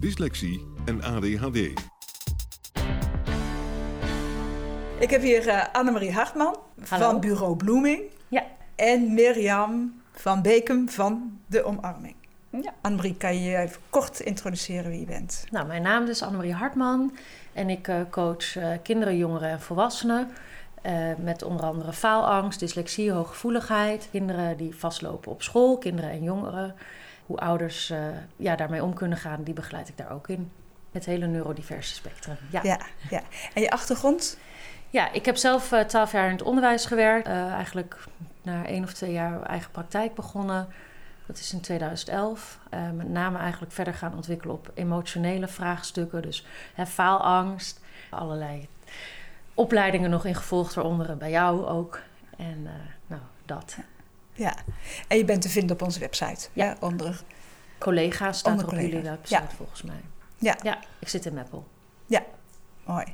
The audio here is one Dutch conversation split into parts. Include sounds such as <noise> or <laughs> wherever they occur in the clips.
dyslexie en ADHD. Ik heb hier uh, Annemarie Hartman Hallo. van Bureau Bloeming Ja. en Mirjam van Bekem van De Omarming. Ja. Annemarie, kan je je even kort introduceren wie je bent? Nou, mijn naam is Annemarie Hartman en ik eh, coach eh, kinderen, jongeren en volwassenen. eh, met onder andere faalangst, dyslexie, hooggevoeligheid. Kinderen die vastlopen op school, kinderen en jongeren. Hoe ouders eh, ja, daarmee om kunnen gaan, die begeleid ik daar ook in. Het hele neurodiverse spectrum. Ja. Ja, ja. En je achtergrond? Ja, ik heb zelf eh, twaalf jaar in het onderwijs gewerkt. Eh, eigenlijk na één of twee jaar eigen praktijk begonnen. Dat is in 2011. Eh, met name eigenlijk verder gaan ontwikkelen op emotionele vraagstukken. Dus hè, faalangst, allerlei opleidingen nog in gevolgd, waaronder bij jou ook. En nou, dat. Ja. En je bent te vinden op onze website. Ja. onder. Collega's staat Onder er op jullie website ja. volgens mij. Ja. Ja, ik zit in Meppel. Mooi.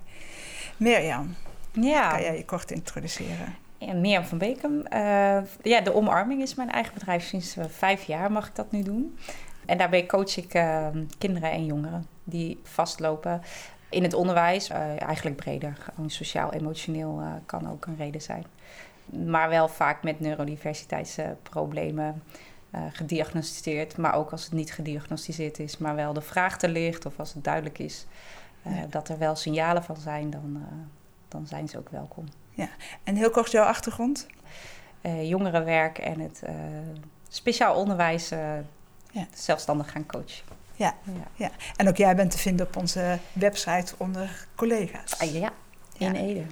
Mirjam, Ja, kan jij je kort introduceren? en Mirjam van Bekem. Eh, ja, de Omarming is mijn eigen bedrijf. Sinds eh, vijf jaar mag ik dat nu doen. En daarbij coach ik eh, kinderen en jongeren die vastlopen in het onderwijs. eh, eigenlijk breder, gewoon sociaal-emotioneel eh, kan ook een reden zijn. Maar wel vaak met neurodiversiteitsproblemen eh, gediagnosticeerd. Maar ook als het niet gediagnosticeerd is, maar wel de vraag er ligt... of als het duidelijk is eh, Ja. dat er wel signalen van zijn... dan, eh, dan zijn ze ook welkom. En heel kort jouw achtergrond? jongerenwerk en het speciaal onderwijs Ja. zelfstandig gaan coachen. Ja. ja. En ook jij bent te vinden op onze website onder collega's. Ah, ja, in Ja. Ede.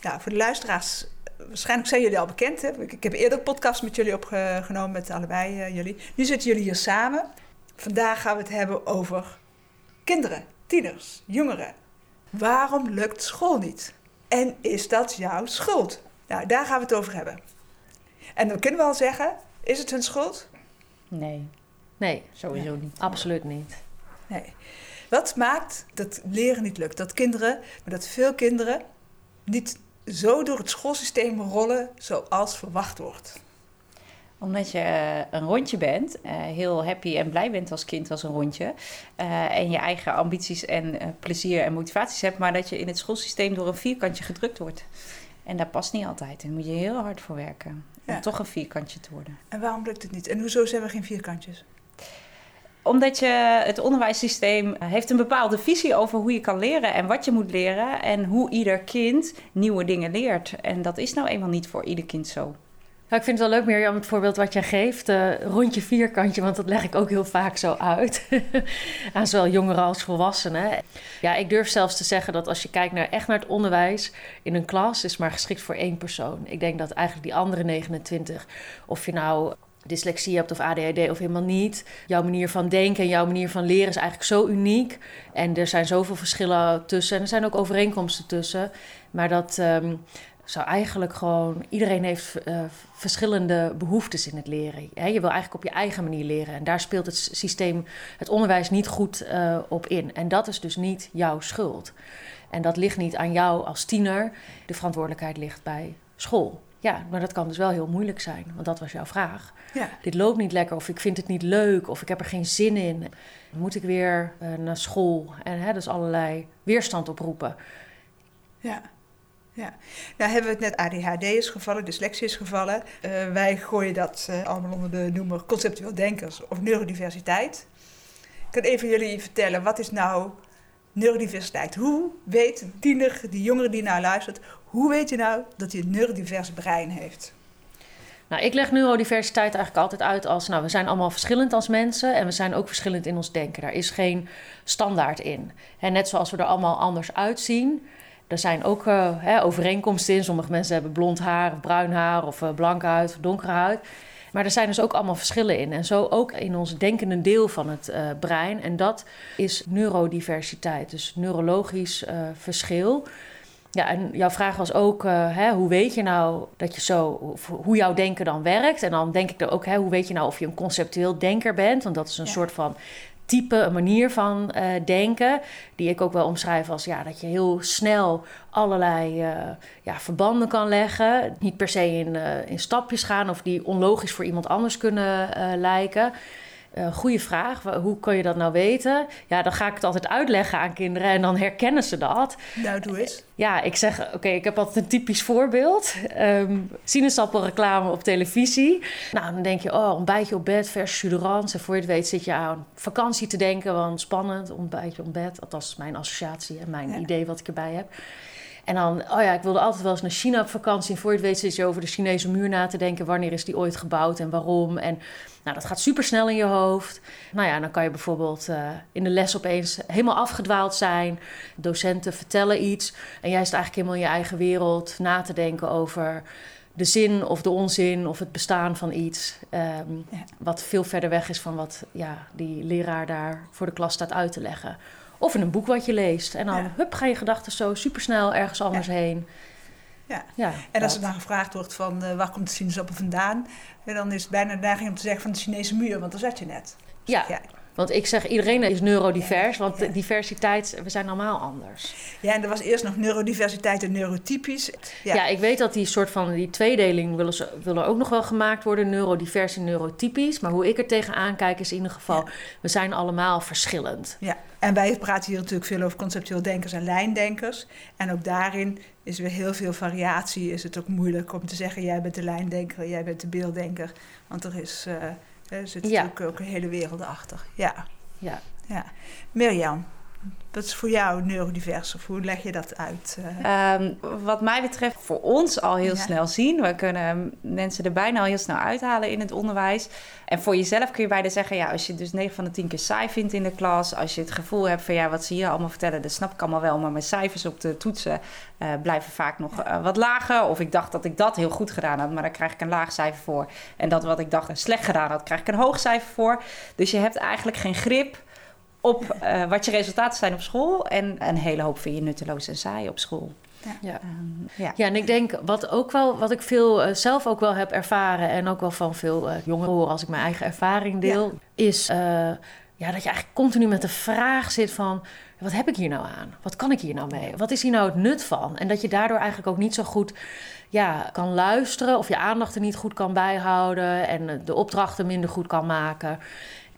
Ja, voor de luisteraars, waarschijnlijk zijn jullie al bekend. Hè? Ik, ik heb eerder podcasts met jullie opgenomen, met allebei eh, jullie. Nu zitten jullie hier samen. Vandaag gaan we het hebben over kinderen, tieners, jongeren. Waarom lukt school niet? En is dat jouw schuld? Nou, daar gaan we het over hebben. En dan kunnen we al zeggen, is het hun schuld? Nee, Nee, sowieso niet. absoluut niet. Nee. Wat maakt dat leren niet lukt? Dat kinderen, maar dat veel kinderen niet zo door het schoolsysteem rollen zoals verwacht wordt. Omdat je eh, een rondje bent, eh, heel happy en blij bent als kind als een rondje. eh, en je eigen ambities en plezier en motivaties hebt. Maar dat je in het schoolsysteem door een vierkantje gedrukt wordt. En dat past niet altijd. Daar moet je heel hard voor werken. Om Ja. toch een vierkantje te worden. En waarom lukt het niet? En hoezo zijn we geen vierkantjes? Omdat je het onderwijssysteem heeft een bepaalde visie over hoe je kan leren en wat je moet leren en hoe ieder kind nieuwe dingen leert. En dat is nou eenmaal niet voor ieder kind zo. Nou, ik vind het wel leuk, Mirjam, het voorbeeld wat jij geeft. eh, rondje vierkantje, want dat leg ik ook heel vaak zo uit. <laughs> Aan zowel jongeren als volwassenen. Ja, ik durf zelfs te zeggen dat als je kijkt naar, echt naar het onderwijs... in een klas is maar geschikt voor één persoon. Ik denk dat eigenlijk die andere 29, of je nou dyslexie hebt of ADHD of helemaal niet... jouw manier van denken en jouw manier van leren is eigenlijk zo uniek. En er zijn zoveel verschillen tussen. En er zijn ook overeenkomsten tussen. Maar dat... ehm, zou eigenlijk gewoon... Iedereen heeft eh, verschillende behoeftes in het leren. Je wil eigenlijk op je eigen manier leren. En daar speelt het systeem, het onderwijs niet goed eh, op in. En dat is dus niet jouw schuld. En dat ligt niet aan jou als tiener. De verantwoordelijkheid ligt bij school. Ja, maar dat kan dus wel heel moeilijk zijn. Want dat was jouw vraag. Ja, Dit loopt niet lekker of ik vind het niet leuk of ik heb er geen zin in. Dan moet ik weer eh, naar school. En hè, dus allerlei weerstand oproepen. ja. Ja, nou hebben we het net ADHD is gevallen, dyslexie is gevallen. Eh, wij gooien dat eh, allemaal onder de noemer conceptueel denkers of neurodiversiteit. Ik kan even jullie vertellen, wat is nou neurodiversiteit. Hoe weet een tiener, die jongere die nou luistert, hoe weet je nou dat hij een neurodivers brein heeft? Nou, ik leg neurodiversiteit eigenlijk altijd uit als, nou, we zijn allemaal verschillend als mensen en we zijn ook verschillend in ons denken. Daar is geen standaard in. En net zoals we er allemaal anders uitzien, er zijn ook uh, hè, overeenkomsten in. Sommige mensen hebben blond haar, of bruin haar, of uh, blanke huid, of donkere huid. Maar er zijn dus ook allemaal verschillen in. En zo ook in ons denkende deel van het uh, brein. En dat is neurodiversiteit, dus neurologisch verschil. Ja, en jouw vraag was ook, uh, hè, hoe weet je nou dat je zo, hoe jouw denken dan werkt? En dan denk ik er ook, hè, hoe weet je nou of je een conceptueel denker bent? Want dat is een ja. soort van type, een manier van uh, denken, die ik ook wel omschrijf als ja, dat je heel snel allerlei uh, ja, verbanden kan leggen. Niet per se in, in stapjes gaan of die onlogisch voor iemand anders kunnen lijken. Uh, goeie vraag. Hoe kan je dat nou weten? Ja, dan ga ik het altijd uitleggen aan kinderen en dan herkennen ze dat. Nou, doe eens. Ja, ik zeg, oké, ik heb altijd een typisch voorbeeld. Um, sinaasappelreclame op televisie. Nou, dan denk je, oh, ontbijtje op bed versus jus En voor je het weet zit je aan vakantie te denken, want spannend, ontbijtje op bed. Dat is mijn associatie en mijn ja. idee wat ik erbij heb. En dan, oh ja, ik wilde altijd wel eens naar China op vakantie. En voor je het weet zit je over de Chinese muur na te denken. Wanneer is die ooit gebouwd en waarom? En nou, dat gaat super snel in je hoofd. Nou ja, dan kan je bijvoorbeeld uh, in de les opeens helemaal afgedwaald zijn. Docenten vertellen iets. En jij zit eigenlijk helemaal in je eigen wereld na te denken over de zin of de onzin of het bestaan van iets. Um, ja. Wat veel verder weg is van wat ja, die leraar daar voor de klas staat uit te leggen. Of in een boek wat je leest. En dan ja. hup, ga je gedachten zo supersnel ergens anders ja. heen. Ja. ja. en als er dan gevraagd wordt van uh, waar komt de sinaasappel vandaan, dan is het bijna de neiging om te zeggen van de Chinese muur, want daar zat je net. Ja. ja. Want ik zeg, iedereen is neurodivers, want ja. diversiteit, we zijn allemaal anders. Ja, en er was eerst nog neurodiversiteit en neurotypisch. Ja, ja ik weet dat die soort van, die tweedeling willen, ze, willen ook nog wel gemaakt worden, neurodivers en neurotypisch. Maar hoe ik er tegenaan kijk is in ieder geval, we zijn allemaal verschillend. Ja, en wij praten hier natuurlijk veel over conceptueel denkers en lijndenkers. En ook daarin is weer heel veel variatie. Is het ook moeilijk om te zeggen, jij bent de lijndenker, jij bent de beelddenker. Want er is... Uh, er zit ja. natuurlijk ook een hele wereld achter. Ja. ja. ja. Mirjam, wat is voor jou neurodivers of hoe leg je dat uit? Uh... Um, wat mij betreft voor ons al heel ja. snel zien. We kunnen mensen er bijna al heel snel uithalen in het onderwijs. En voor jezelf kun je bijna zeggen... ja, als je dus 9 van de 10 keer saai vindt in de klas... als je het gevoel hebt van ja, wat ze hier allemaal vertellen... dat snap ik allemaal wel, maar mijn cijfers op de toetsen... Uh, blijven vaak nog uh, wat lager. Of ik dacht dat ik dat heel goed gedaan had... maar daar krijg ik een laag cijfer voor. En dat wat ik dacht slecht gedaan had, krijg ik een hoog cijfer voor. Dus je hebt eigenlijk geen grip op uh, wat je resultaten zijn op school. En een hele hoop vind je nutteloos en saai op school. Ja. Ja. Um, ja. ja, en ik denk wat ook wel, wat ik veel uh, zelf ook wel heb ervaren en ook wel van veel uh, jongeren hoor als ik mijn eigen ervaring deel, ja. is ja, dat je eigenlijk continu met de vraag zit van wat heb ik hier nou aan? Wat kan ik hier nou mee? Wat is hier nou het nut van? En dat je daardoor eigenlijk ook niet zo goed ja, kan luisteren of je aandacht er niet goed kan bijhouden en de opdrachten minder goed kan maken.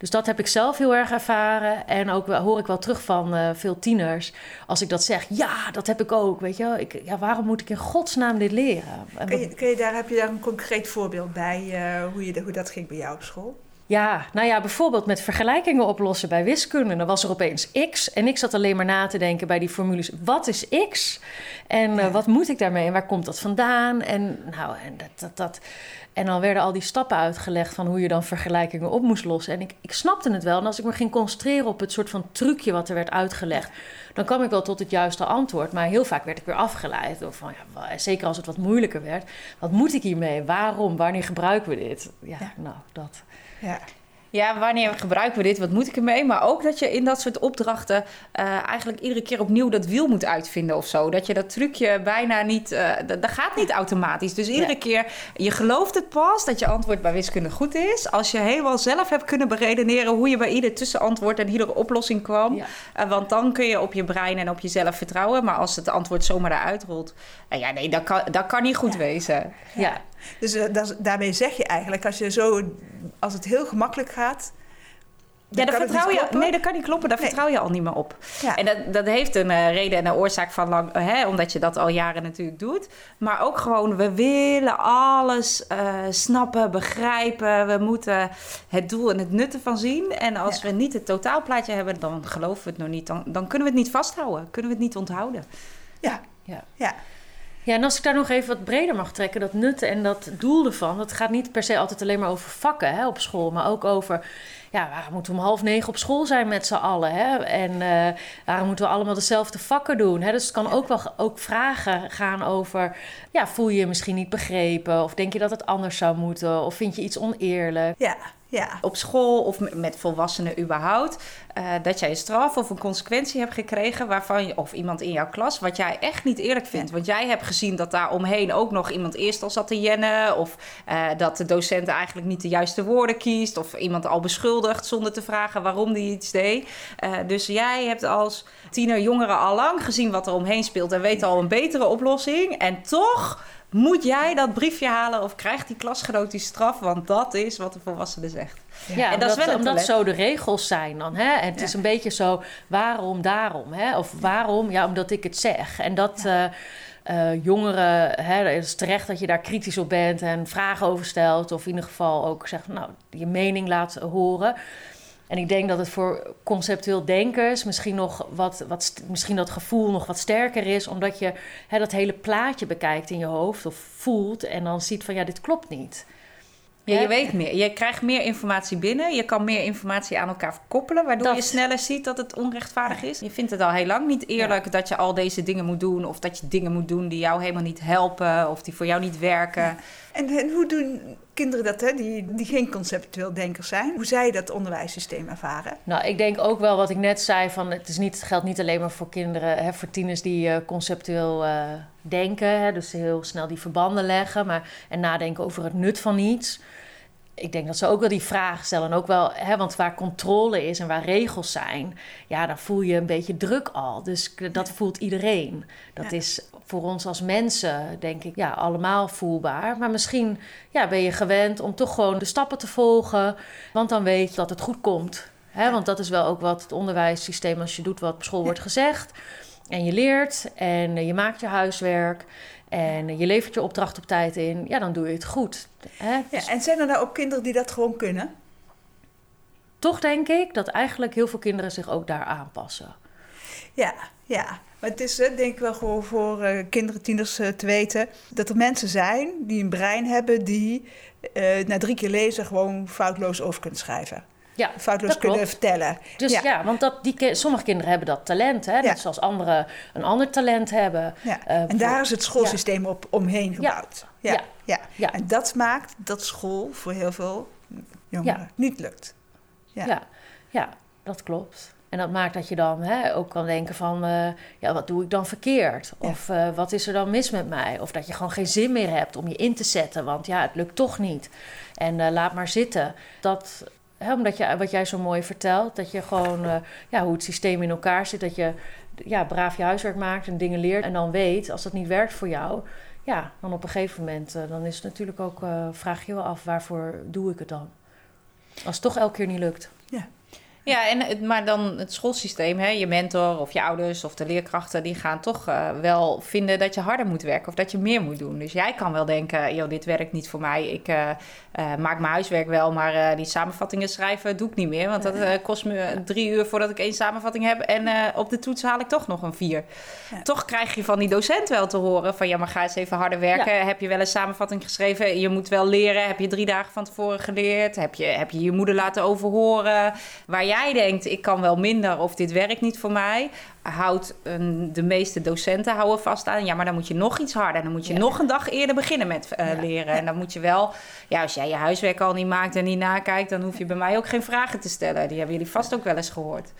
Dus dat heb ik zelf heel erg ervaren. En ook hoor ik wel terug van uh, veel tieners. Als ik dat zeg, ja, dat heb ik ook. Weet je, ik, ja, waarom moet ik in godsnaam dit leren? Kun je, kun je daar, heb je daar een concreet voorbeeld bij uh, hoe, je, hoe dat ging bij jou op school? Ja, nou ja, bijvoorbeeld met vergelijkingen oplossen bij wiskunde. Dan was er opeens x en ik zat alleen maar na te denken bij die formules. Wat is x? En uh, wat moet ik daarmee en waar komt dat vandaan? En nou, en dat, dat, dat. En dan werden al die stappen uitgelegd van hoe je dan vergelijkingen op moest lossen. En ik, ik snapte het wel. En als ik me ging concentreren op het soort van trucje wat er werd uitgelegd, dan kwam ik wel tot het juiste antwoord. Maar heel vaak werd ik weer afgeleid. Of van, ja, zeker als het wat moeilijker werd. Wat moet ik hiermee? Waarom? Wanneer gebruiken we dit? Ja, ja. nou, dat. Ja. Ja, wanneer gebruiken we dit? Wat moet ik ermee? Maar ook dat je in dat soort opdrachten uh, eigenlijk iedere keer opnieuw dat wiel moet uitvinden of zo. Dat je dat trucje bijna niet. Uh, dat, dat, gaat niet automatisch. Dus iedere ja. keer, je gelooft het pas dat je antwoord bij wiskunde goed is. Als je helemaal zelf hebt kunnen beredeneren hoe je bij ieder tussenantwoord en iedere oplossing kwam. Ja. Uh, want dan kun je op je brein en op jezelf vertrouwen. Maar als het antwoord zomaar eruit rolt. ja, nee, dat kan, dat kan niet goed ja. wezen. Ja. Dus dat, daarmee zeg je eigenlijk, als je zo als het heel gemakkelijk gaat, Ja, het vertrouw je. Nee, dat kan niet kloppen. Daar Nee. vertrouw je al niet meer op. Ja. En dat, dat heeft een eh, reden en een oorzaak van lang, eh, hè, omdat je dat al jaren natuurlijk doet. Maar ook gewoon, we willen alles eh, snappen, begrijpen. We moeten het doel en het nut ervan zien. En als Ja. we niet het totaalplaatje hebben, dan geloven we het nog niet. Dan, dan kunnen we het niet vasthouden. Kunnen we het niet onthouden. Ja, Ja. ja. Ja, en als ik daar nog even wat breder mag trekken, dat nut en dat doel ervan, dat gaat niet per se altijd alleen maar over vakken hè, op school, maar ook over, ja, waarom moeten we om half negen op school zijn met z'n allen? Hè? En eh, waarom moeten we allemaal dezelfde vakken doen? Hè? Dus het kan ook wel ook vragen gaan over, ja, voel je je misschien niet begrepen? Of denk je dat het anders zou moeten? Of vind je iets oneerlijk? ja, ja. Op school of met volwassenen überhaupt. eh, dat jij een straf of een consequentie hebt gekregen waarvan je, of iemand in jouw klas, wat jij echt niet eerlijk vindt. Want jij hebt gezien dat daar omheen ook nog iemand eerst al zat te jennen. Of eh, dat de docent eigenlijk niet de juiste woorden kiest. Of iemand al beschuldigt zonder te vragen waarom die iets deed. Eh, dus jij hebt als tiener jongeren al lang gezien wat er omheen speelt en weet al een betere oplossing. En toch moet jij dat briefje halen of krijgt die klasgenoot die straf, want dat is wat de volwassene zegt. Ja, En dat is wel omdat zo de regels zijn dan. Hè? En het Ja. is een beetje zo, waarom, daarom. Hè? Of waarom, ja, omdat ik het zeg. En dat eh, eh, jongeren, hè, het is terecht dat je daar kritisch op bent en vragen over stelt. Of in ieder geval ook zegt, nou, je mening laat horen. En ik denk dat het voor conceptueel denkers misschien nog wat, wat misschien dat gevoel nog wat sterker is, omdat je hè, dat hele plaatje bekijkt in je hoofd of voelt en dan ziet van ja, dit klopt niet. Ja, je weet meer. Je krijgt meer informatie binnen. Je kan meer informatie aan elkaar koppelen, waardoor Dat. je sneller ziet dat het onrechtvaardig is. Je vindt het al heel lang niet eerlijk dat je al deze dingen moet doen, of dat je dingen moet doen die jou helemaal niet helpen, of die voor jou niet werken. En, hoe doen kinderen dat, hè, die, die geen conceptueel denkers zijn? Hoe zij dat onderwijssysteem ervaren? Nou, ik denk ook wel wat ik net zei: van het, is niet, het geldt niet alleen maar voor kinderen, hè, voor tieners die eh, conceptueel eh, denken, hè, dus heel snel die verbanden leggen maar, en nadenken over het nut van iets. Ik denk dat ze ook wel die vraag stellen. En ook wel, hè, want waar controle is en waar regels zijn, ja, dan voel je een beetje druk al. Dus dat voelt iedereen. Dat Ja. is voor ons als mensen, denk ik, ja, allemaal voelbaar. Maar misschien ja, ben je gewend om toch gewoon de stappen te volgen, want dan weet je dat het goed komt. Hè? Want dat is wel ook wat het onderwijssysteem, als je doet wat op school wordt gezegd. En je leert en je maakt je huiswerk en je levert je opdracht op tijd in. Ja, dan doe je het goed. Hè? Ja, en zijn er nou ook kinderen die dat gewoon kunnen? toch denk ik dat eigenlijk heel veel kinderen zich ook daar aanpassen. Ja, ja. Maar het is denk ik wel gewoon voor eh, kinderen, tieners eh, te weten dat er mensen zijn die een brein hebben die eh, na drie keer lezen gewoon foutloos over kunnen schrijven. Ja, Foutloos dat kunnen vertellen. Dus ja, Ja. want dat, die, ki- sommige kinderen hebben dat talent. Hè? Ja. Net zoals anderen een ander talent hebben. Ja. Eh, en daar is het schoolsysteem op omheen gebouwd. Ja. Ja. En dat maakt dat school voor heel veel jongeren niet lukt. Ja. Ja. Ja. dat klopt. En dat maakt dat je dan hè, ook kan denken van... eh, ja, wat doe ik dan verkeerd? Of eh, wat is er dan mis met mij? Of dat je gewoon geen zin meer hebt om je in te zetten. Want ja, het lukt toch niet. En laat maar zitten. Dat, omdat je, wat jij zo mooi vertelt... dat je gewoon, eh, ja, hoe het systeem in elkaar zit... dat je ja, braaf je huiswerk maakt en dingen leert... en dan weet, als dat niet werkt voor jou... ja, dan op een gegeven moment... eh, dan is het natuurlijk ook... eh, vraag je wel af, waarvoor doe ik het dan? Als het toch elke keer niet lukt. Ja, en het, maar dan het schoolsysteem, hè, je mentor of je ouders of de leerkrachten, die gaan toch eh, wel vinden dat je harder moet werken of dat je meer moet doen. Dus jij kan wel denken, joh, dit werkt niet voor mij. Ik eh, eh, maak mijn huiswerk wel, maar die samenvattingen schrijven doe ik niet meer. Want dat kost me drie uur voordat ik één samenvatting heb. En op de toets haal ik toch nog een vier. Ja. Toch krijg je van die docent wel te horen van, ja, maar ga eens even harder werken. Heb je wel een samenvatting geschreven? Je moet wel leren. Heb je drie dagen van tevoren geleerd? Heb je heb je, je moeder laten overhoren? Waar jij denkt, ik kan wel minder of dit werkt niet voor mij, houdt een, de meeste docenten houden vast aan. Ja, maar dan moet je nog iets harder. Dan moet je Ja. nog een dag eerder beginnen met eh, Ja. leren. En dan moet je wel, ja, als jij je huiswerk al niet maakt en niet nakijkt, dan hoef je bij mij ook geen vragen te stellen. Die hebben jullie vast ook wel eens gehoord.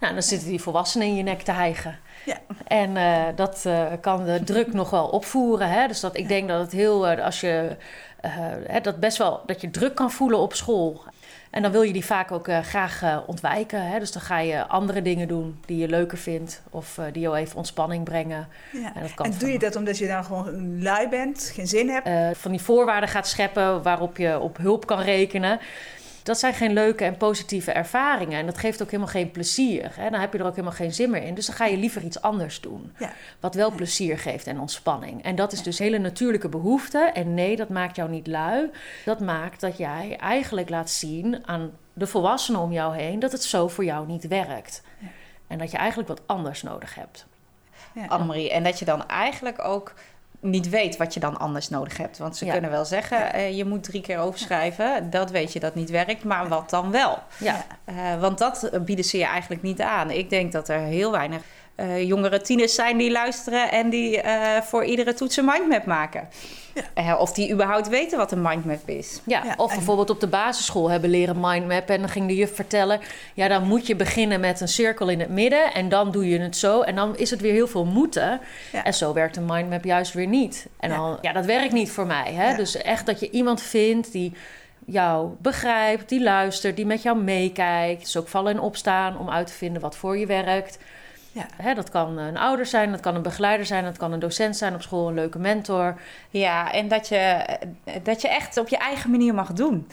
Nou, dan zitten die volwassenen in je nek te hijgen. Ja. En eh, dat eh, kan de druk nog wel opvoeren. Hè? Dus dat, ik denk dat het heel, als je, eh, hè, dat best wel, dat je druk kan voelen op school. En dan wil je die vaak ook eh, graag eh, ontwijken. Hè? Dus dan ga je andere dingen doen die je leuker vindt. Of eh, die jou even ontspanning brengen. Ja. En dat kan En doe je dat omdat je dan gewoon lui bent, geen zin hebt? van die voorwaarden gaat scheppen waarop je op hulp kan rekenen. Dat zijn geen leuke en positieve ervaringen. En dat geeft ook helemaal geen plezier. Hè? Dan heb je er ook helemaal geen zin meer in. Dus dan ga je liever iets anders doen. Ja. Wat wel plezier geeft en ontspanning. En dat is dus hele natuurlijke behoefte. En nee, dat maakt jou niet lui. Dat maakt dat jij eigenlijk laat zien aan de volwassenen om jou heen dat het zo voor jou niet werkt. Ja. En dat je eigenlijk wat anders nodig hebt. Ja. Annemarie. En dat je dan eigenlijk ook niet weet wat je dan anders nodig hebt. Want ze Ja. kunnen wel zeggen, eh, je moet drie keer overschrijven. Dat weet je dat niet werkt, maar wat dan wel? Ja, Eh, want dat bieden ze je eigenlijk niet aan. Ik denk dat er heel weinig eh, jongere tieners zijn die luisteren en die eh, voor iedere toets een mindmap maken. Ja. Eh, of die überhaupt weten wat een mindmap is. Ja, Ja, of en- bijvoorbeeld op de basisschool hebben leren mindmappen. En dan ging de juf vertellen... ja, dan moet je beginnen met een cirkel in het midden... en dan doe je het zo. En dan is het weer heel veel moeten. Ja. En zo werkt een mindmap juist weer niet. En Ja. dan, ja, dat werkt niet voor mij. Hè? Ja. Dus echt dat je iemand vindt die jou begrijpt... die luistert, die met jou meekijkt. Dus ook vallen en opstaan om uit te vinden wat voor je werkt... Ja. Hè, dat kan een ouder zijn, dat kan een begeleider zijn... dat kan een docent zijn op school, een leuke mentor. Ja, en dat je, eh, dat je echt op je eigen manier mag doen.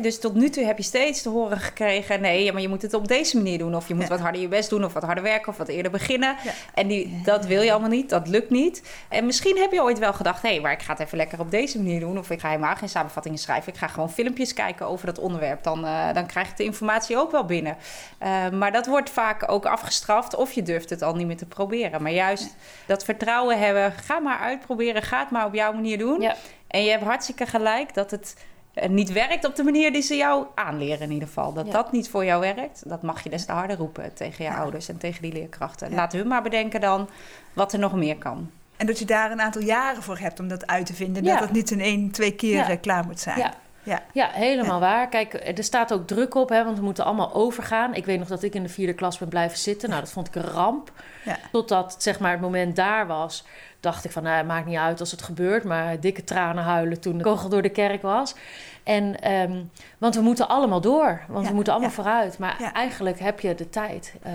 Dus tot nu toe heb je steeds te horen gekregen... nee, maar je moet het op deze manier doen. Of je moet Ja. wat harder je best doen, of wat harder werken... of wat eerder beginnen. Ja. En die, dat wil je allemaal niet, dat lukt niet. En misschien heb je ooit wel gedacht... hé, hey, maar ik ga het even lekker op deze manier doen... of ik ga helemaal geen samenvattingen schrijven. Ik ga gewoon filmpjes kijken over dat onderwerp. Dan, eh, dan krijg ik de informatie ook wel binnen. Eh, maar dat wordt vaak ook afgestraft... of je durft het al niet meer te proberen. Maar juist dat vertrouwen hebben... ga maar uitproberen, ga het maar op jouw manier doen... En je hebt hartstikke gelijk dat het niet werkt op de manier die ze jou aanleren in ieder geval. Dat Ja. dat niet voor jou werkt, dat mag je des te harder roepen tegen je Ja. ouders en tegen die leerkrachten. Ja. Laat hun maar bedenken dan wat er nog meer kan. En dat je daar een aantal jaren voor hebt om dat uit te vinden. Dat het niet in één, twee keer eh, klaar moet zijn. Ja. Ja. Ja, helemaal waar. Kijk, er staat ook druk op, hè, want we moeten allemaal overgaan. Ik weet nog dat ik in de vierde klas ben blijven zitten. Nou, dat vond ik een ramp. Ja. Totdat zeg maar, het moment daar was, dacht ik van, nou, het maakt niet uit als het gebeurt. Maar dikke tranen huilen toen de kogel door de kerk was. En, ehm, want we moeten allemaal door, want Ja, we moeten allemaal ja. vooruit. Maar Ja. eigenlijk heb je de tijd. eh,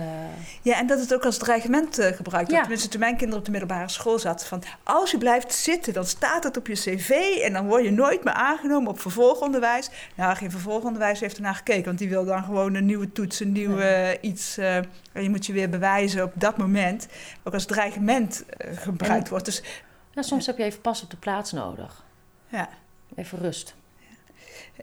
Ja, en dat het ook als dreigement eh, gebruikt wordt. Tenminste, toen mijn kinderen op de middelbare school zaten. Van, als je blijft zitten, dan staat het op je cv... en dan word je nooit meer aangenomen op vervolgonderwijs. Nou, geen vervolgonderwijs heeft ernaar gekeken... want die wil dan gewoon een nieuwe toets, een nieuwe eh, iets... en je moet je weer bewijzen op dat moment. Ook als dreigement gebruikt En- wordt. Dus ja, soms heb je even pas op de plaats nodig. ja, Even rust.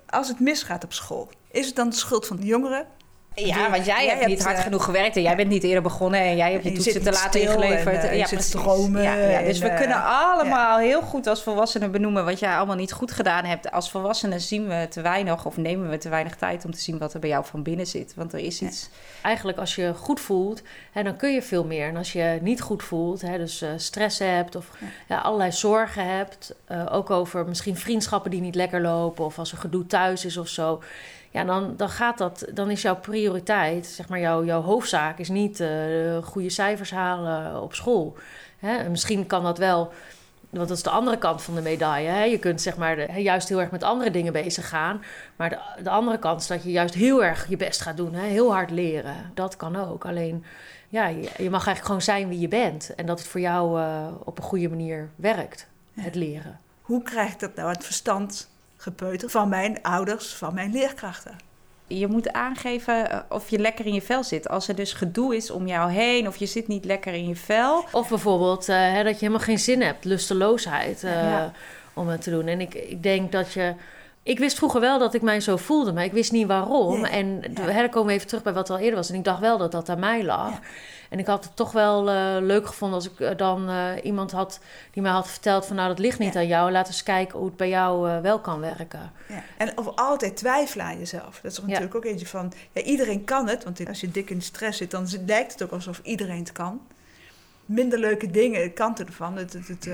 Als het misgaat op school... is het dan de schuld van de jongeren? Ja, want jij, Jij hebt niet hard eh, genoeg gewerkt en jij bent niet eerder begonnen en jij hebt je En je toetsen te laat ingeleverd. en, eh, je ja, zit ja, dus en, we eh, kunnen allemaal heel goed als volwassenen benoemen wat jij allemaal niet goed gedaan hebt. Als volwassenen zien we te weinig of nemen we te weinig tijd om te zien wat er bij jou van binnen zit. Want er is iets. eigenlijk als je goed voelt, hè, dan kun je veel meer. En als je niet goed voelt, hè, dus stress hebt of allerlei zorgen hebt, ook over misschien vriendschappen die niet lekker lopen of als er gedoe thuis is of zo. Ja, dan, dan gaat dat, dan is jouw prioriteit, zeg maar, jouw, jouw hoofdzaak is niet eh, goede cijfers halen op school. Hè? En misschien kan dat wel, want dat is de andere kant van de medaille. Hè? Je kunt zeg maar de- juist heel erg met andere dingen bezig gaan. Maar de, de andere kant is dat je juist heel erg je best gaat doen. Hè? Heel hard leren. Dat kan ook. Alleen, ja, je, je mag eigenlijk gewoon zijn wie je bent. En dat het voor jou eh, op een goede manier werkt, het leren. Hoe krijg ik dat nou het verstand gepeuterd van mijn ouders, van mijn leerkrachten? Je moet aangeven eh, of je lekker in je vel zit. Als er dus gedoe is om jou heen of je zit niet lekker in je vel. Of bijvoorbeeld eh, hè, dat je helemaal geen zin hebt, lusteloosheid eh, Ja. om het te doen. En ik, ik denk dat je. Ik wist vroeger wel dat ik mij zo voelde, maar ik wist niet waarom. En Ja. hè, dan komen we even terug bij wat al eerder was. En ik dacht wel dat dat aan mij lag. Ja. En ik had het toch wel eh, leuk gevonden als ik eh, dan eh, iemand had die mij had verteld van nou dat ligt niet Ja. aan jou. Laat eens kijken hoe het bij jou wel kan werken. Ja. En of altijd twijfelen aan jezelf. Dat is Ja. natuurlijk ook eentje van, ja, iedereen kan het. Want als je dik in de stress zit, dan lijkt het ook alsof iedereen het kan. Minder leuke dingen, kanten ervan. Het, het, het,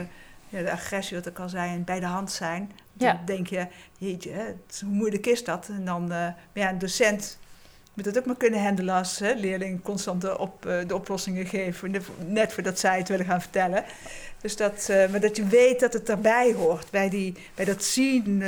ja, de agressie, wat ik al zei, en bij de hand zijn. Dan Ja. denk je, jeetje, hè, hoe moeilijk is dat? En dan, eh, maar ja, een docent moet dat ook maar kunnen handelen als hè, leerling constant de, op, eh, de oplossingen geven. Net voordat zij het willen gaan vertellen. Dus dat, eh, maar dat je weet dat het erbij hoort. Bij, die, bij dat zien,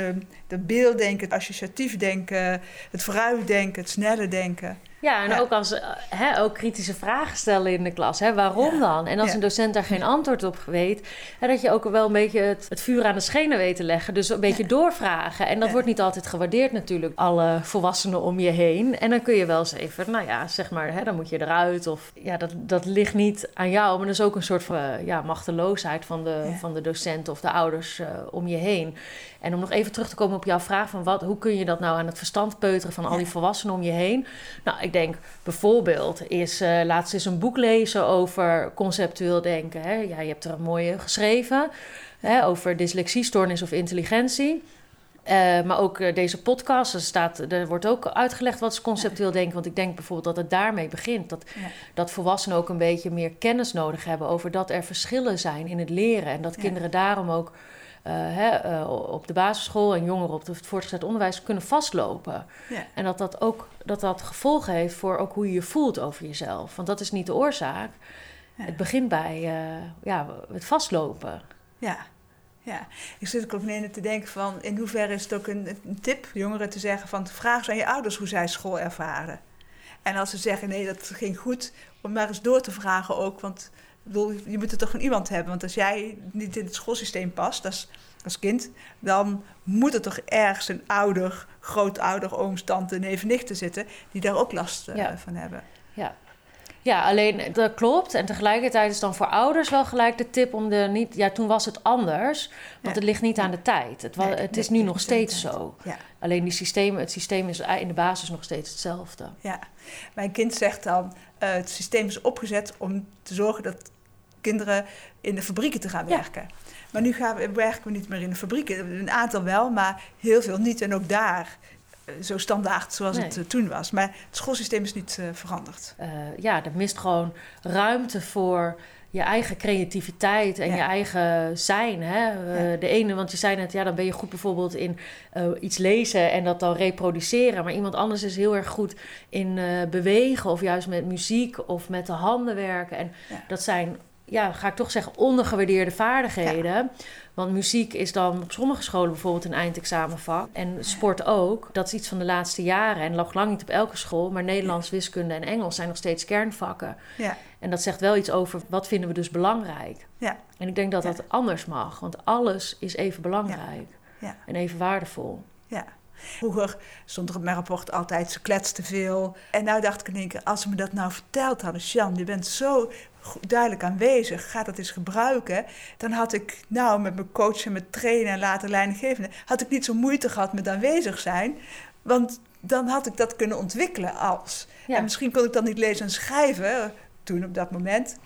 dat beelddenken, het associatief denken, het vooruitdenken, het snelle denken. Ja, en Ja. Ook, als, eh, hè, ook kritische vragen stellen in de klas. Hè? Waarom Ja. dan? En als Ja. een docent daar geen antwoord op weet... Hè, dat je ook wel een beetje het, het vuur aan de schenen weet te leggen. Dus een beetje doorvragen. En dat wordt niet altijd gewaardeerd natuurlijk. Alle volwassenen om je heen. En dan kun je wel eens even, nou ja, zeg maar... Hè, dan moet je eruit. Of ja, dat, dat ligt niet aan jou. Maar dat is ook een soort van eh, ja, machteloosheid van de, van de docent of de ouders eh, om je heen. En om nog even terug te komen op jouw vraag van wat, hoe kun je dat nou aan het verstand peuteren van al die volwassenen om je heen? Nou, ik denk bijvoorbeeld is eh laatst eens een boek lezen over conceptueel denken. Hè? Ja, je hebt er een mooie geschreven hè, over dyslexie, stoornis of intelligentie. Eh, maar ook eh, deze podcast, er, staat, er wordt ook uitgelegd wat is conceptueel denken. Want ik denk bijvoorbeeld dat het daarmee begint. Dat, Ja. dat volwassenen ook een beetje meer kennis nodig hebben over dat er verschillen zijn in het leren. En dat Ja. kinderen daarom ook hè, eh, op de basisschool en jongeren op het voortgezet onderwijs kunnen vastlopen. Ja. En dat dat ook dat dat gevolgen heeft voor ook hoe je je voelt over jezelf. Want dat is niet de oorzaak. Ja. Het begint bij eh, ja, het vastlopen. Ja. Ja, ik zit ook mee te denken van in hoeverre is het ook een, een tip jongeren te zeggen van vraag eens aan je ouders hoe zij school ervaren. En als ze zeggen nee, dat ging goed, om maar eens door te vragen ook, want bedoel, je moet het toch van iemand hebben. Want als jij niet in het schoolsysteem past als, als kind, dan moet er toch ergens een ouder, grootouder, ooms, tante, neef, nichten zitten die daar ook last eh, Ja. van hebben. Ja. Ja, alleen dat klopt. En tegelijkertijd is dan voor ouders wel gelijk de tip om de niet. Ja, toen was het anders, want Ja. het ligt niet aan de tijd. Het, wa- Nee, het nee, is nu nog steeds zo. Ja. Alleen die systeem, het systeem is in de basis nog steeds hetzelfde. Ja, mijn kind zegt dan, eh, het systeem is opgezet om te zorgen dat kinderen in de fabrieken te gaan Ja. werken. Maar nu gaan we, werken we niet meer in de fabrieken. Een aantal wel, maar heel veel niet. En ook daar eh, zo standaard zoals Nee. het eh, toen was. Maar het schoolsysteem is niet eh, veranderd. Eh, ja, er mist gewoon ruimte voor je eigen creativiteit en Ja. je eigen zijn. Hè? Ja. De ene, want je zei net, ja, dan ben je goed bijvoorbeeld in iets lezen en dat dan reproduceren. Maar iemand anders is heel erg goed in bewegen of juist met muziek of met de handen werken. En Ja. dat zijn, ja, ga ik toch zeggen, ondergewaardeerde vaardigheden. Want muziek is dan op sommige scholen bijvoorbeeld een eindexamenvak. En sport ook. Dat is iets van de laatste jaren. En nog lang niet op elke school. Maar Nederlands, wiskunde en Engels zijn nog steeds kernvakken. Ja, En dat zegt wel iets over wat vinden we dus belangrijk. ja, En ik denk dat dat anders mag. Want alles is even belangrijk. Ja. En even waardevol. ja. Vroeger stond er op mijn rapport altijd, ze kletste veel. En nou dacht ik in één keer, als ze me dat nou verteld hadden... Jan, je bent zo duidelijk aanwezig, ga dat eens gebruiken. Dan had ik nou met mijn coach en mijn trainer en later leidinggevende... had ik niet zo moeite gehad met aanwezig zijn. Want dan had ik dat kunnen ontwikkelen als. Ja. En misschien kon ik dan niet lezen en schrijven, eh, toen op dat moment...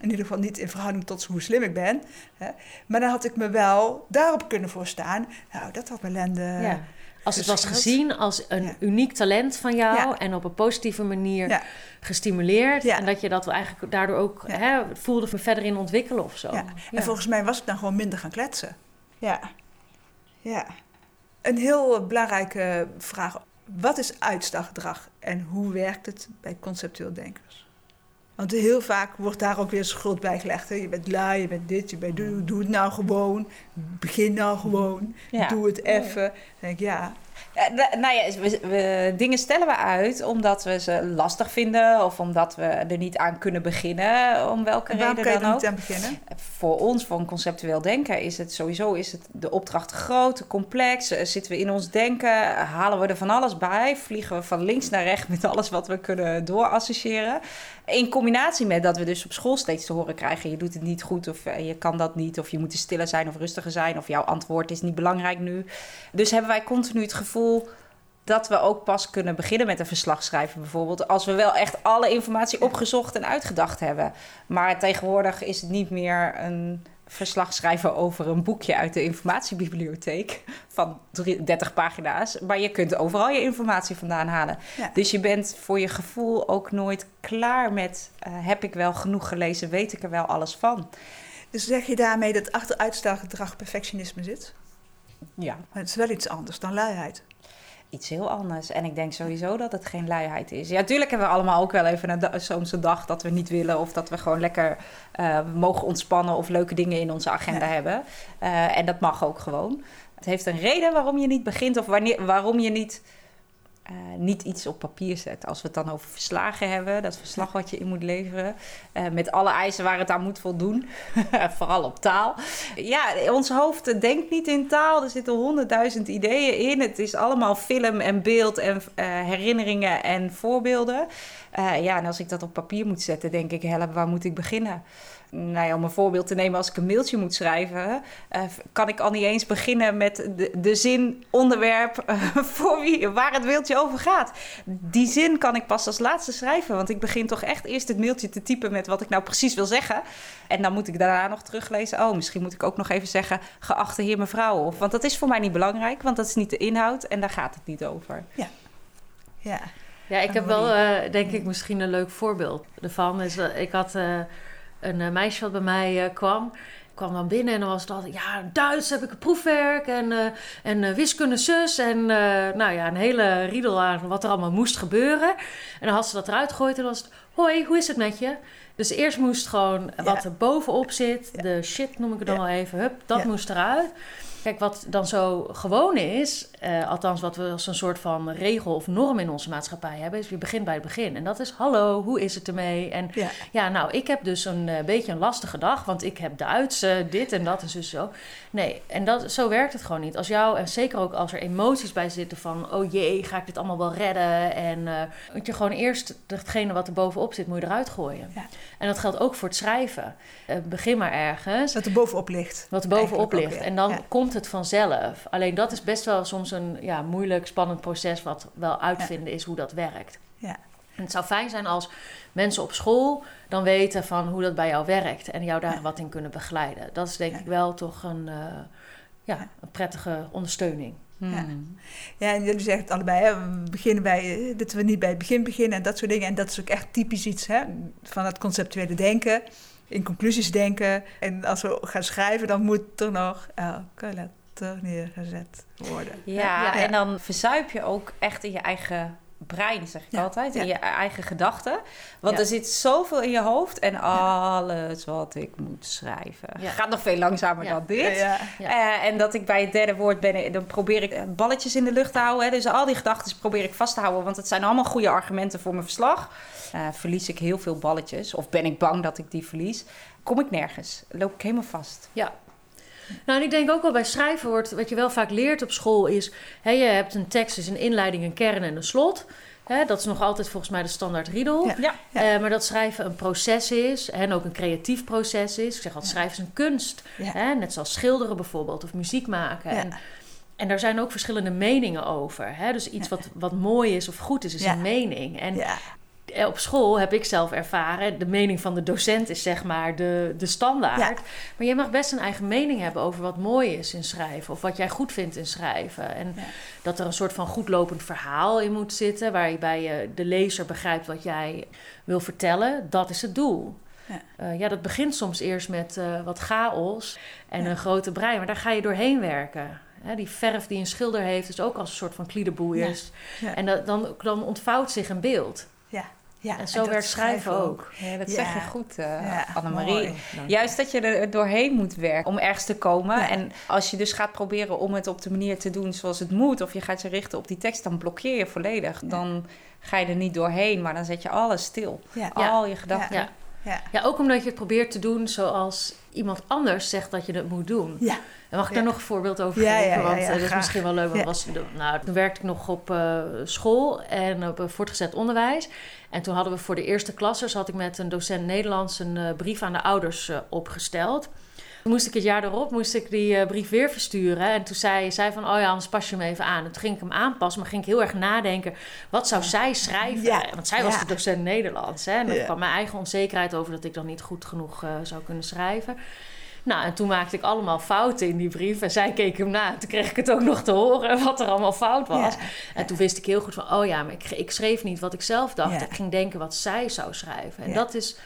In ieder geval niet in verhouding tot hoe slim ik ben. Hè. Maar dan had ik me wel daarop kunnen voorstaan. Nou, dat had Melende... ja. Als het was gezien als een Ja. uniek talent van jou Ja. en op een positieve manier Ja. gestimuleerd. En dat je dat eigenlijk daardoor ook hè, voelde me verder in ontwikkelen of zo. En volgens mij was ik dan gewoon minder gaan kletsen. Ja. Ja. Een heel belangrijke vraag. Wat is uitstelgedrag en hoe werkt het bij conceptueel denkers? Want heel vaak wordt daar ook weer schuld bij gelegd. Hè? Je bent lui, je bent dit, je bent doe, doe het nou gewoon. Begin nou gewoon. Ja. Doe het even. Dan denk ik, ja, Ja, nou nou ja, we, we- dingen stellen we uit omdat we ze lastig vinden of omdat we er niet aan kunnen beginnen, om welke reden dan er ook. niet aan beginnen? Voor ons, van conceptueel denken, is het sowieso is het de opdracht groot, complex. Eh, Zitten we in ons denken, halen we er van alles bij, vliegen we van links naar rechts met alles wat we kunnen doorassociëren. In combinatie met dat we dus op school steeds te horen krijgen: je doet het niet goed of eh, je kan dat niet, of je moet stiller zijn of rustiger zijn, of jouw antwoord is niet belangrijk nu. Dus hebben wij continu het gevoel dat we ook pas kunnen beginnen met een verslag schrijven, bijvoorbeeld. Als we wel echt alle informatie opgezocht en uitgedacht hebben. Maar tegenwoordig is het niet meer een verslag schrijven over een boekje uit de informatiebibliotheek van drie- 30 pagina's. Maar je kunt overal je informatie vandaan halen. Ja. Dus je bent voor je gevoel ook nooit klaar met: eh, heb ik wel genoeg gelezen, weet ik er wel alles van? Dus zeg je daarmee dat achter uitstelgedrag perfectionisme zit? Ja. Maar het is wel iets anders dan luiheid. iets heel anders. En ik denk sowieso dat het geen luiheid is. Ja, tuurlijk hebben we allemaal ook wel even een soms een dag dat we niet willen... of dat we gewoon lekker eh, mogen ontspannen... of leuke dingen in onze agenda Ja. hebben. Eh, en dat mag ook gewoon. Het heeft een reden waarom je niet begint... of wanneer, waarom je niet eh, niet iets op papier zet. Als we het dan over verslagen hebben, dat verslag wat je in moet leveren, uh, met alle eisen waar het aan moet voldoen, <laughs> vooral op taal. Ja, ons hoofd denkt niet in taal. Er zitten honderdduizend ideeën in. Het is allemaal film en beeld en uh, herinneringen en voorbeelden. ja, en als ik dat op papier moet zetten, denk ik, help, waar moet ik beginnen? Nou ja, om een voorbeeld te nemen, als ik een mailtje moet schrijven, uh, kan ik al niet eens beginnen met de, de zin, onderwerp, uh, <laughs> voor wie, waar het mailtje over gaat. Die zin kan ik pas als laatste schrijven, want ik begin toch echt eerst het mailtje te typen met wat ik nou precies wil zeggen. En dan moet ik daarna nog teruglezen. Oh, misschien moet ik ook nog even zeggen, geachte heer mevrouw. Of, want dat is voor mij niet belangrijk, want dat is niet de inhoud en daar gaat het niet over. Ja. Ja. Ja, ik heb wel, uh, denk ik, misschien een leuk voorbeeld ervan. Is, ik had een uh, meisje wat bij mij uh, kwam. kwam dan binnen en dan was het altijd... Ja, Duits heb ik een proefwerk en, uh, en wiskunde zus. En nou ja, een hele riedel aan wat er allemaal moest gebeuren. En dan had ze dat eruit gegooid en dan was het... Hoi, hoe is het met je? Dus eerst moest gewoon ja. wat er bovenop zit... Ja. De shit noem ik het dan wel even. Hup, dat moest eruit. Kijk, wat dan zo gewoon is, uh, althans wat we als een soort van regel of norm in onze maatschappij hebben, is je begint bij het begin. En dat is hallo, hoe is het ermee? En ja, ja nou, ik heb dus een uh, beetje een lastige dag, want ik heb Duits, uh, dit en dat en zo, zo. Nee, en dat, zo werkt het gewoon niet. Als jou, en zeker ook als er emoties bij zitten van, oh jee, ga ik dit allemaal wel redden? En moet je gewoon eerst datgene wat er bovenop zit, moet je eruit gooien. Ja. En dat geldt ook voor het schrijven. begin maar ergens. Wat er bovenop ligt. Wat er bovenop ligt. En dan ja. komt het vanzelf. Alleen dat is best wel soms een ja, moeilijk, spannend proces wat wel uitvinden is hoe dat werkt. Ja. En het zou fijn zijn als mensen op school dan weten van hoe dat bij jou werkt en jou daar ja. wat in kunnen begeleiden. Dat is denk ja. ik wel toch een, uh, ja, een prettige ondersteuning. Hmm. Ja. ja, en jullie zeggen het allebei, hè? we beginnen bij, dat we niet bij het begin beginnen en dat soort dingen. En dat is ook echt typisch iets hè? van het conceptuele denken in conclusies denken. En als we gaan schrijven, dan moet er nog elke letter neergezet worden. Ja, ja, en dan verzuip je ook echt in je eigen brein, zeg ik ja, altijd. In je eigen gedachten. Want er zit zoveel in je hoofd. En alles wat ik moet schrijven gaat nog veel langzamer dan dit. Uh, en dat ik bij het derde woord ben, dan probeer ik balletjes in de lucht te houden. Hè. Dus al die gedachten probeer ik vast te houden. Want het zijn allemaal goede argumenten voor mijn verslag. Uh, verlies ik heel veel balletjes. Of ben ik bang dat ik die verlies. Kom ik nergens. Loop ik helemaal vast. Ja, nou, en ik denk ook wel bij schrijven wordt, wat je wel vaak leert op school is, hè, je hebt een tekst, is een inleiding, een kern en een slot. Hè, dat is nog altijd volgens mij de standaard riedel. Ja, ja. Uh, maar dat schrijven een proces is en ook een creatief proces is. Ik zeg altijd, schrijven is een kunst. Hè, net zoals schilderen bijvoorbeeld of muziek maken. En, en daar zijn ook verschillende meningen over. Hè? Dus iets wat, wat mooi is of goed is, is een mening. En eh, op school heb ik zelf ervaren, de mening van de docent is zeg maar de, de standaard. Ja. Maar je mag best een eigen mening hebben over wat mooi is in schrijven of wat jij goed vindt in schrijven. En ja. dat er een soort van goedlopend verhaal in moet zitten, waarbij je de lezer begrijpt wat jij wil vertellen. Dat is het doel. Ja. Uh, ja, dat begint soms eerst met uh, wat chaos en een grote brein, maar daar ga je doorheen werken. Die verf die een schilder heeft, is ook als een soort van kliederboeiers. En dat, dan, dan ontvouwt zich een beeld. Ja. Ja, en zo en werkt schrijven ook. ook. Ja, dat ja. zeg je goed, uh, ja, Annemarie. Juist dat je er doorheen moet werken om ergens te komen. En als je dus gaat proberen om het op de manier te doen zoals het moet... of je gaat je richten op die tekst, dan blokkeer je volledig. Dan ga je er niet doorheen, maar dan zet je alles stil. Al je gedachten. Ja. Ja. ja, ook omdat je het probeert te doen zoals iemand anders zegt dat je het moet doen. Ja. En mag ik daar nog een voorbeeld over geven? want uh, dat is misschien wel leuk. Was, nou, toen werkte ik nog op uh, school en op uh, voortgezet onderwijs. En toen hadden we voor de eerste klassers... had ik met een docent Nederlands een brief aan de ouders opgesteld... Toen moest ik het jaar erop moest ik die uh, brief weer versturen. En toen zei zij van, oh ja, anders pas je hem even aan. En toen ging ik hem aanpassen, maar ging ik heel erg nadenken... wat zou zij schrijven? Ja. Want zij was ja. de docent Nederlands. Hè? En dan kwam mijn eigen onzekerheid over... dat ik dan niet goed genoeg uh, zou kunnen schrijven. Nou, en toen maakte ik allemaal fouten in die brief. En zij keek hem na. Toen kreeg ik het ook nog te horen <laughs> wat er allemaal fout was. Ja. En toen wist ik heel goed van... oh ja, maar ik, ik schreef niet wat ik zelf dacht. Ik ging denken wat zij zou schrijven. En dat is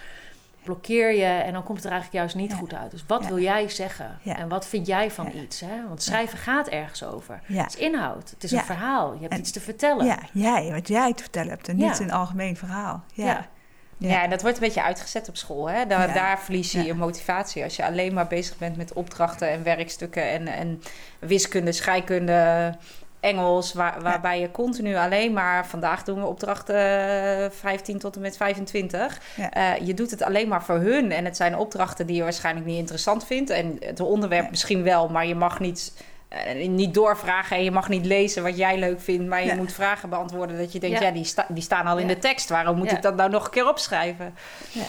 blokkeer je en dan komt het er eigenlijk juist niet ja. goed uit. Dus wat ja. wil jij zeggen? Ja. En wat vind jij van iets? Hè? Want schrijven gaat ergens over. Het is inhoud, het is een verhaal. Je hebt en, iets te vertellen. Ja, jij, wat jij te vertellen hebt en niet een algemeen verhaal. Ja. Ja. en dat wordt een beetje uitgezet op school. Hè? Daar, daar verlies je je motivatie. Als je alleen maar bezig bent met opdrachten en werkstukken en, en wiskunde, scheikunde, Engels, waar, waarbij je continu alleen maar... Vandaag doen we opdrachten eh, 15 tot en met 25. Ja. Eh, je doet het alleen maar voor hun. En het zijn opdrachten die je waarschijnlijk niet interessant vindt. En het onderwerp Ja. misschien wel, maar je mag niet... eh, niet doorvragen en je mag niet lezen wat jij leuk vindt, maar je moet vragen beantwoorden dat je denkt, ja, die, sta- die staan al in de tekst. Waarom moet ik dat nou nog een keer opschrijven?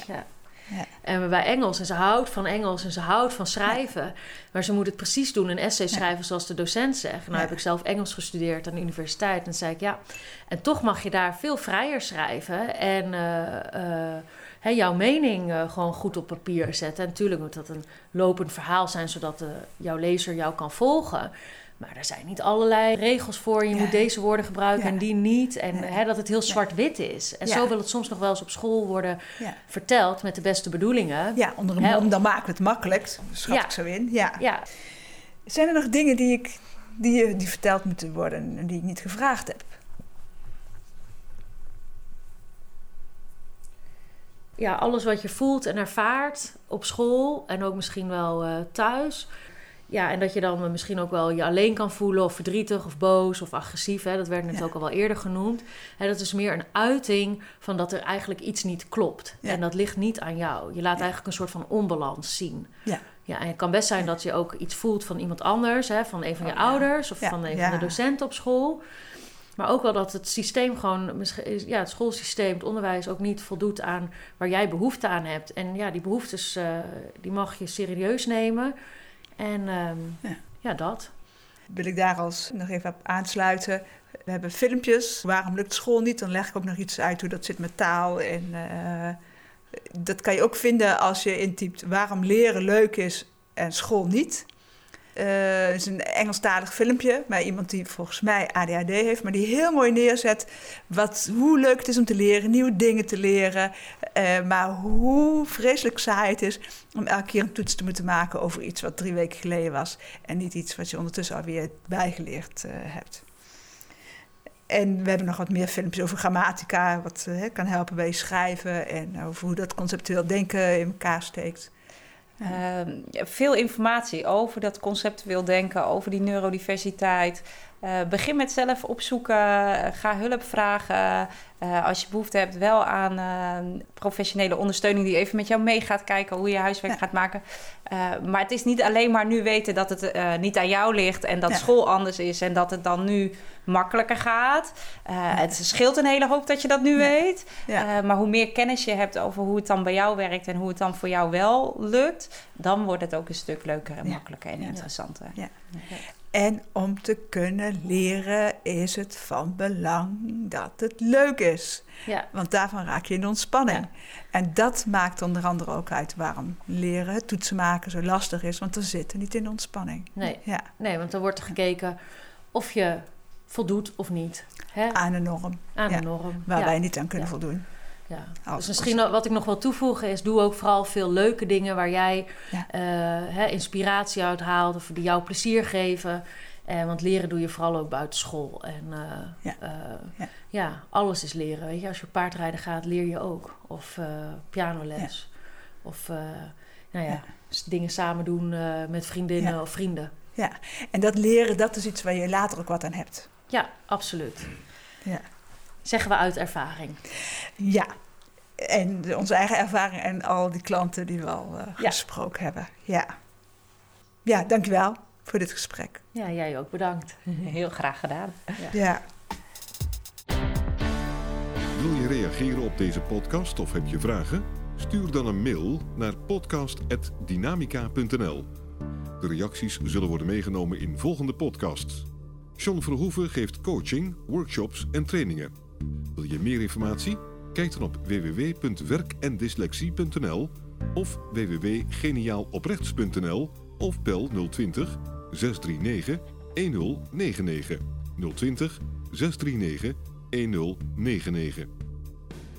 Ja. Ja. En bij Engels, en ze houdt van Engels en ze houdt van schrijven. Maar ze moet het precies doen, een essay Ja. schrijven zoals de docent zegt. Nou heb ik zelf Engels gestudeerd aan de universiteit. En toen zei ik, ja, en toch mag je daar veel vrijer schrijven. En eh, eh, jouw mening eh, gewoon goed op papier zetten. En natuurlijk moet dat een lopend verhaal zijn, zodat de, jouw lezer jou kan volgen. Maar er zijn niet allerlei regels voor. Je Ja. moet deze woorden gebruiken Ja. en die niet. En Ja. hè, dat het heel zwart-wit is. En zo wil het soms nog wel eens op school worden verteld met de beste bedoelingen. Ja, onder een mom, dan maken we het makkelijk. Schat ik zo in. Ja. Ja, Zijn er nog dingen die, ik, die, die verteld moeten worden en die ik niet gevraagd heb? ja, alles wat je voelt en ervaart op school en ook misschien wel eh, thuis. Ja, en dat je dan misschien ook wel je alleen kan voelen of verdrietig of boos of agressief. Hè? Dat werd net Ja. ook al wel eerder genoemd. Hè, dat is meer een uiting van dat er eigenlijk iets niet klopt. Ja. En dat ligt niet aan jou. Je laat Ja. eigenlijk een soort van onbalans zien. Ja. Ja, en het kan best zijn dat je ook iets voelt van iemand anders, hè, van een van je Oh, ouders of van een van de docenten op school. Maar ook wel dat het systeem gewoon, ja, het schoolsysteem, het onderwijs ook niet voldoet aan waar jij behoefte aan hebt. En ja, die behoeftes, eh, die mag je serieus nemen. En ehm, Ja. ja. dat. Wil ik daar als nog even op aansluiten. We hebben filmpjes. Waarom lukt school niet? Dan leg ik ook nog iets uit hoe dat zit met taal. En eh, dat kan je ook vinden als je intypt waarom leren leuk is en school niet. Eh, Het is een Engelstalig filmpje bij iemand die volgens mij ADHD heeft, maar die heel mooi neerzet wat, hoe leuk het is om te leren, nieuwe dingen te leren, eh, maar hoe vreselijk saai het is om elke keer een toets te moeten maken over iets wat drie weken geleden was en niet iets wat je ondertussen alweer bijgeleerd eh, hebt. En we hebben nog wat meer filmpjes over grammatica, wat kan helpen bij schrijven en over hoe dat conceptueel denken in elkaar steekt. Ehm, veel informatie over dat conceptueel denken, over die neurodiversiteit. Eh, begin met zelf opzoeken, eh, ga hulp vragen. Eh, als je behoefte hebt wel aan eh, professionele ondersteuning die even met jou mee gaat kijken hoe je huiswerk Ja. gaat maken. Maar het is niet alleen maar nu weten dat het niet aan jou ligt en dat Ja. school anders is en dat het dan nu makkelijker gaat. Het scheelt een hele hoop dat je dat nu weet. Maar hoe meer kennis je hebt over hoe het dan bij jou werkt en hoe het dan voor jou wel lukt, dan wordt het ook een stuk leuker en makkelijker en Ja. interessanter. En om te kunnen leren is het van belang dat het leuk is. Ja, Want daarvan raak je in ontspanning. Ja. En dat maakt onder andere ook uit waarom leren, toetsen maken zo lastig is. Want we zitten niet in ontspanning. nee. Ja, nee, want dan wordt er gekeken of je voldoet of niet hè, aan een norm aan de norm. waar wij niet aan kunnen voldoen. Ja. Als Dus misschien wat ik nog wil toevoegen is... doe ook vooral veel leuke dingen waar jij Ja. eh, hè, inspiratie uit haalt... of die jou plezier geven. Eh, want leren doe je vooral ook buiten school. En eh, Ja. Ja. ja, alles is leren. Weet je? Als je paardrijden gaat, leer je ook. Of pianoles. Of nou ja, Ja. dingen samen doen met vriendinnen Ja. of vrienden. En dat leren, dat is iets waar je later ook wat aan hebt. Ja, absoluut. Ja. Zeggen we uit ervaring. Ja. En onze eigen ervaring en al die klanten die we al eh, Ja. gesproken hebben. Ja. Ja, dankjewel voor dit gesprek. Ja, jij ook bedankt. <laughs> Heel graag gedaan. Ja. Wil je reageren op deze podcast of heb je vragen? Stuur dan een mail naar podcast.dynamica.nl. De reacties zullen worden meegenomen in volgende podcasts. John Verhoeven geeft coaching, workshops en trainingen. Wil je meer informatie? Kijk dan op www.werkendyslexie.nl of www.geniaaloprechts.nl of bel 020 639 1099 020 639 1099.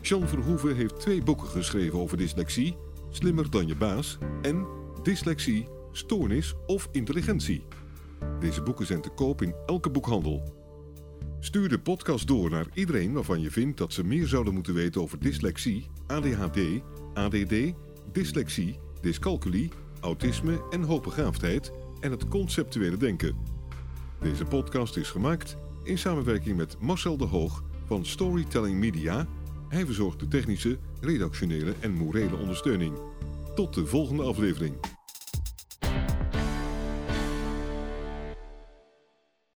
Jean Verhoeven heeft twee boeken geschreven over dyslexie: Slimmer dan je baas en Dyslexie, Stoornis of Intelligentie. Deze boeken zijn te koop in elke boekhandel. Stuur de podcast door naar iedereen waarvan je vindt dat ze meer zouden moeten weten over dyslexie, ADHD, ADD, dyslexie, dyscalculie, autisme en hoogbegaafdheid en het conceptuele denken. Deze podcast is gemaakt in samenwerking met Marcel de Hoog van Storytelling Media. Hij verzorgt de technische, redactionele en morele ondersteuning. Tot de volgende aflevering.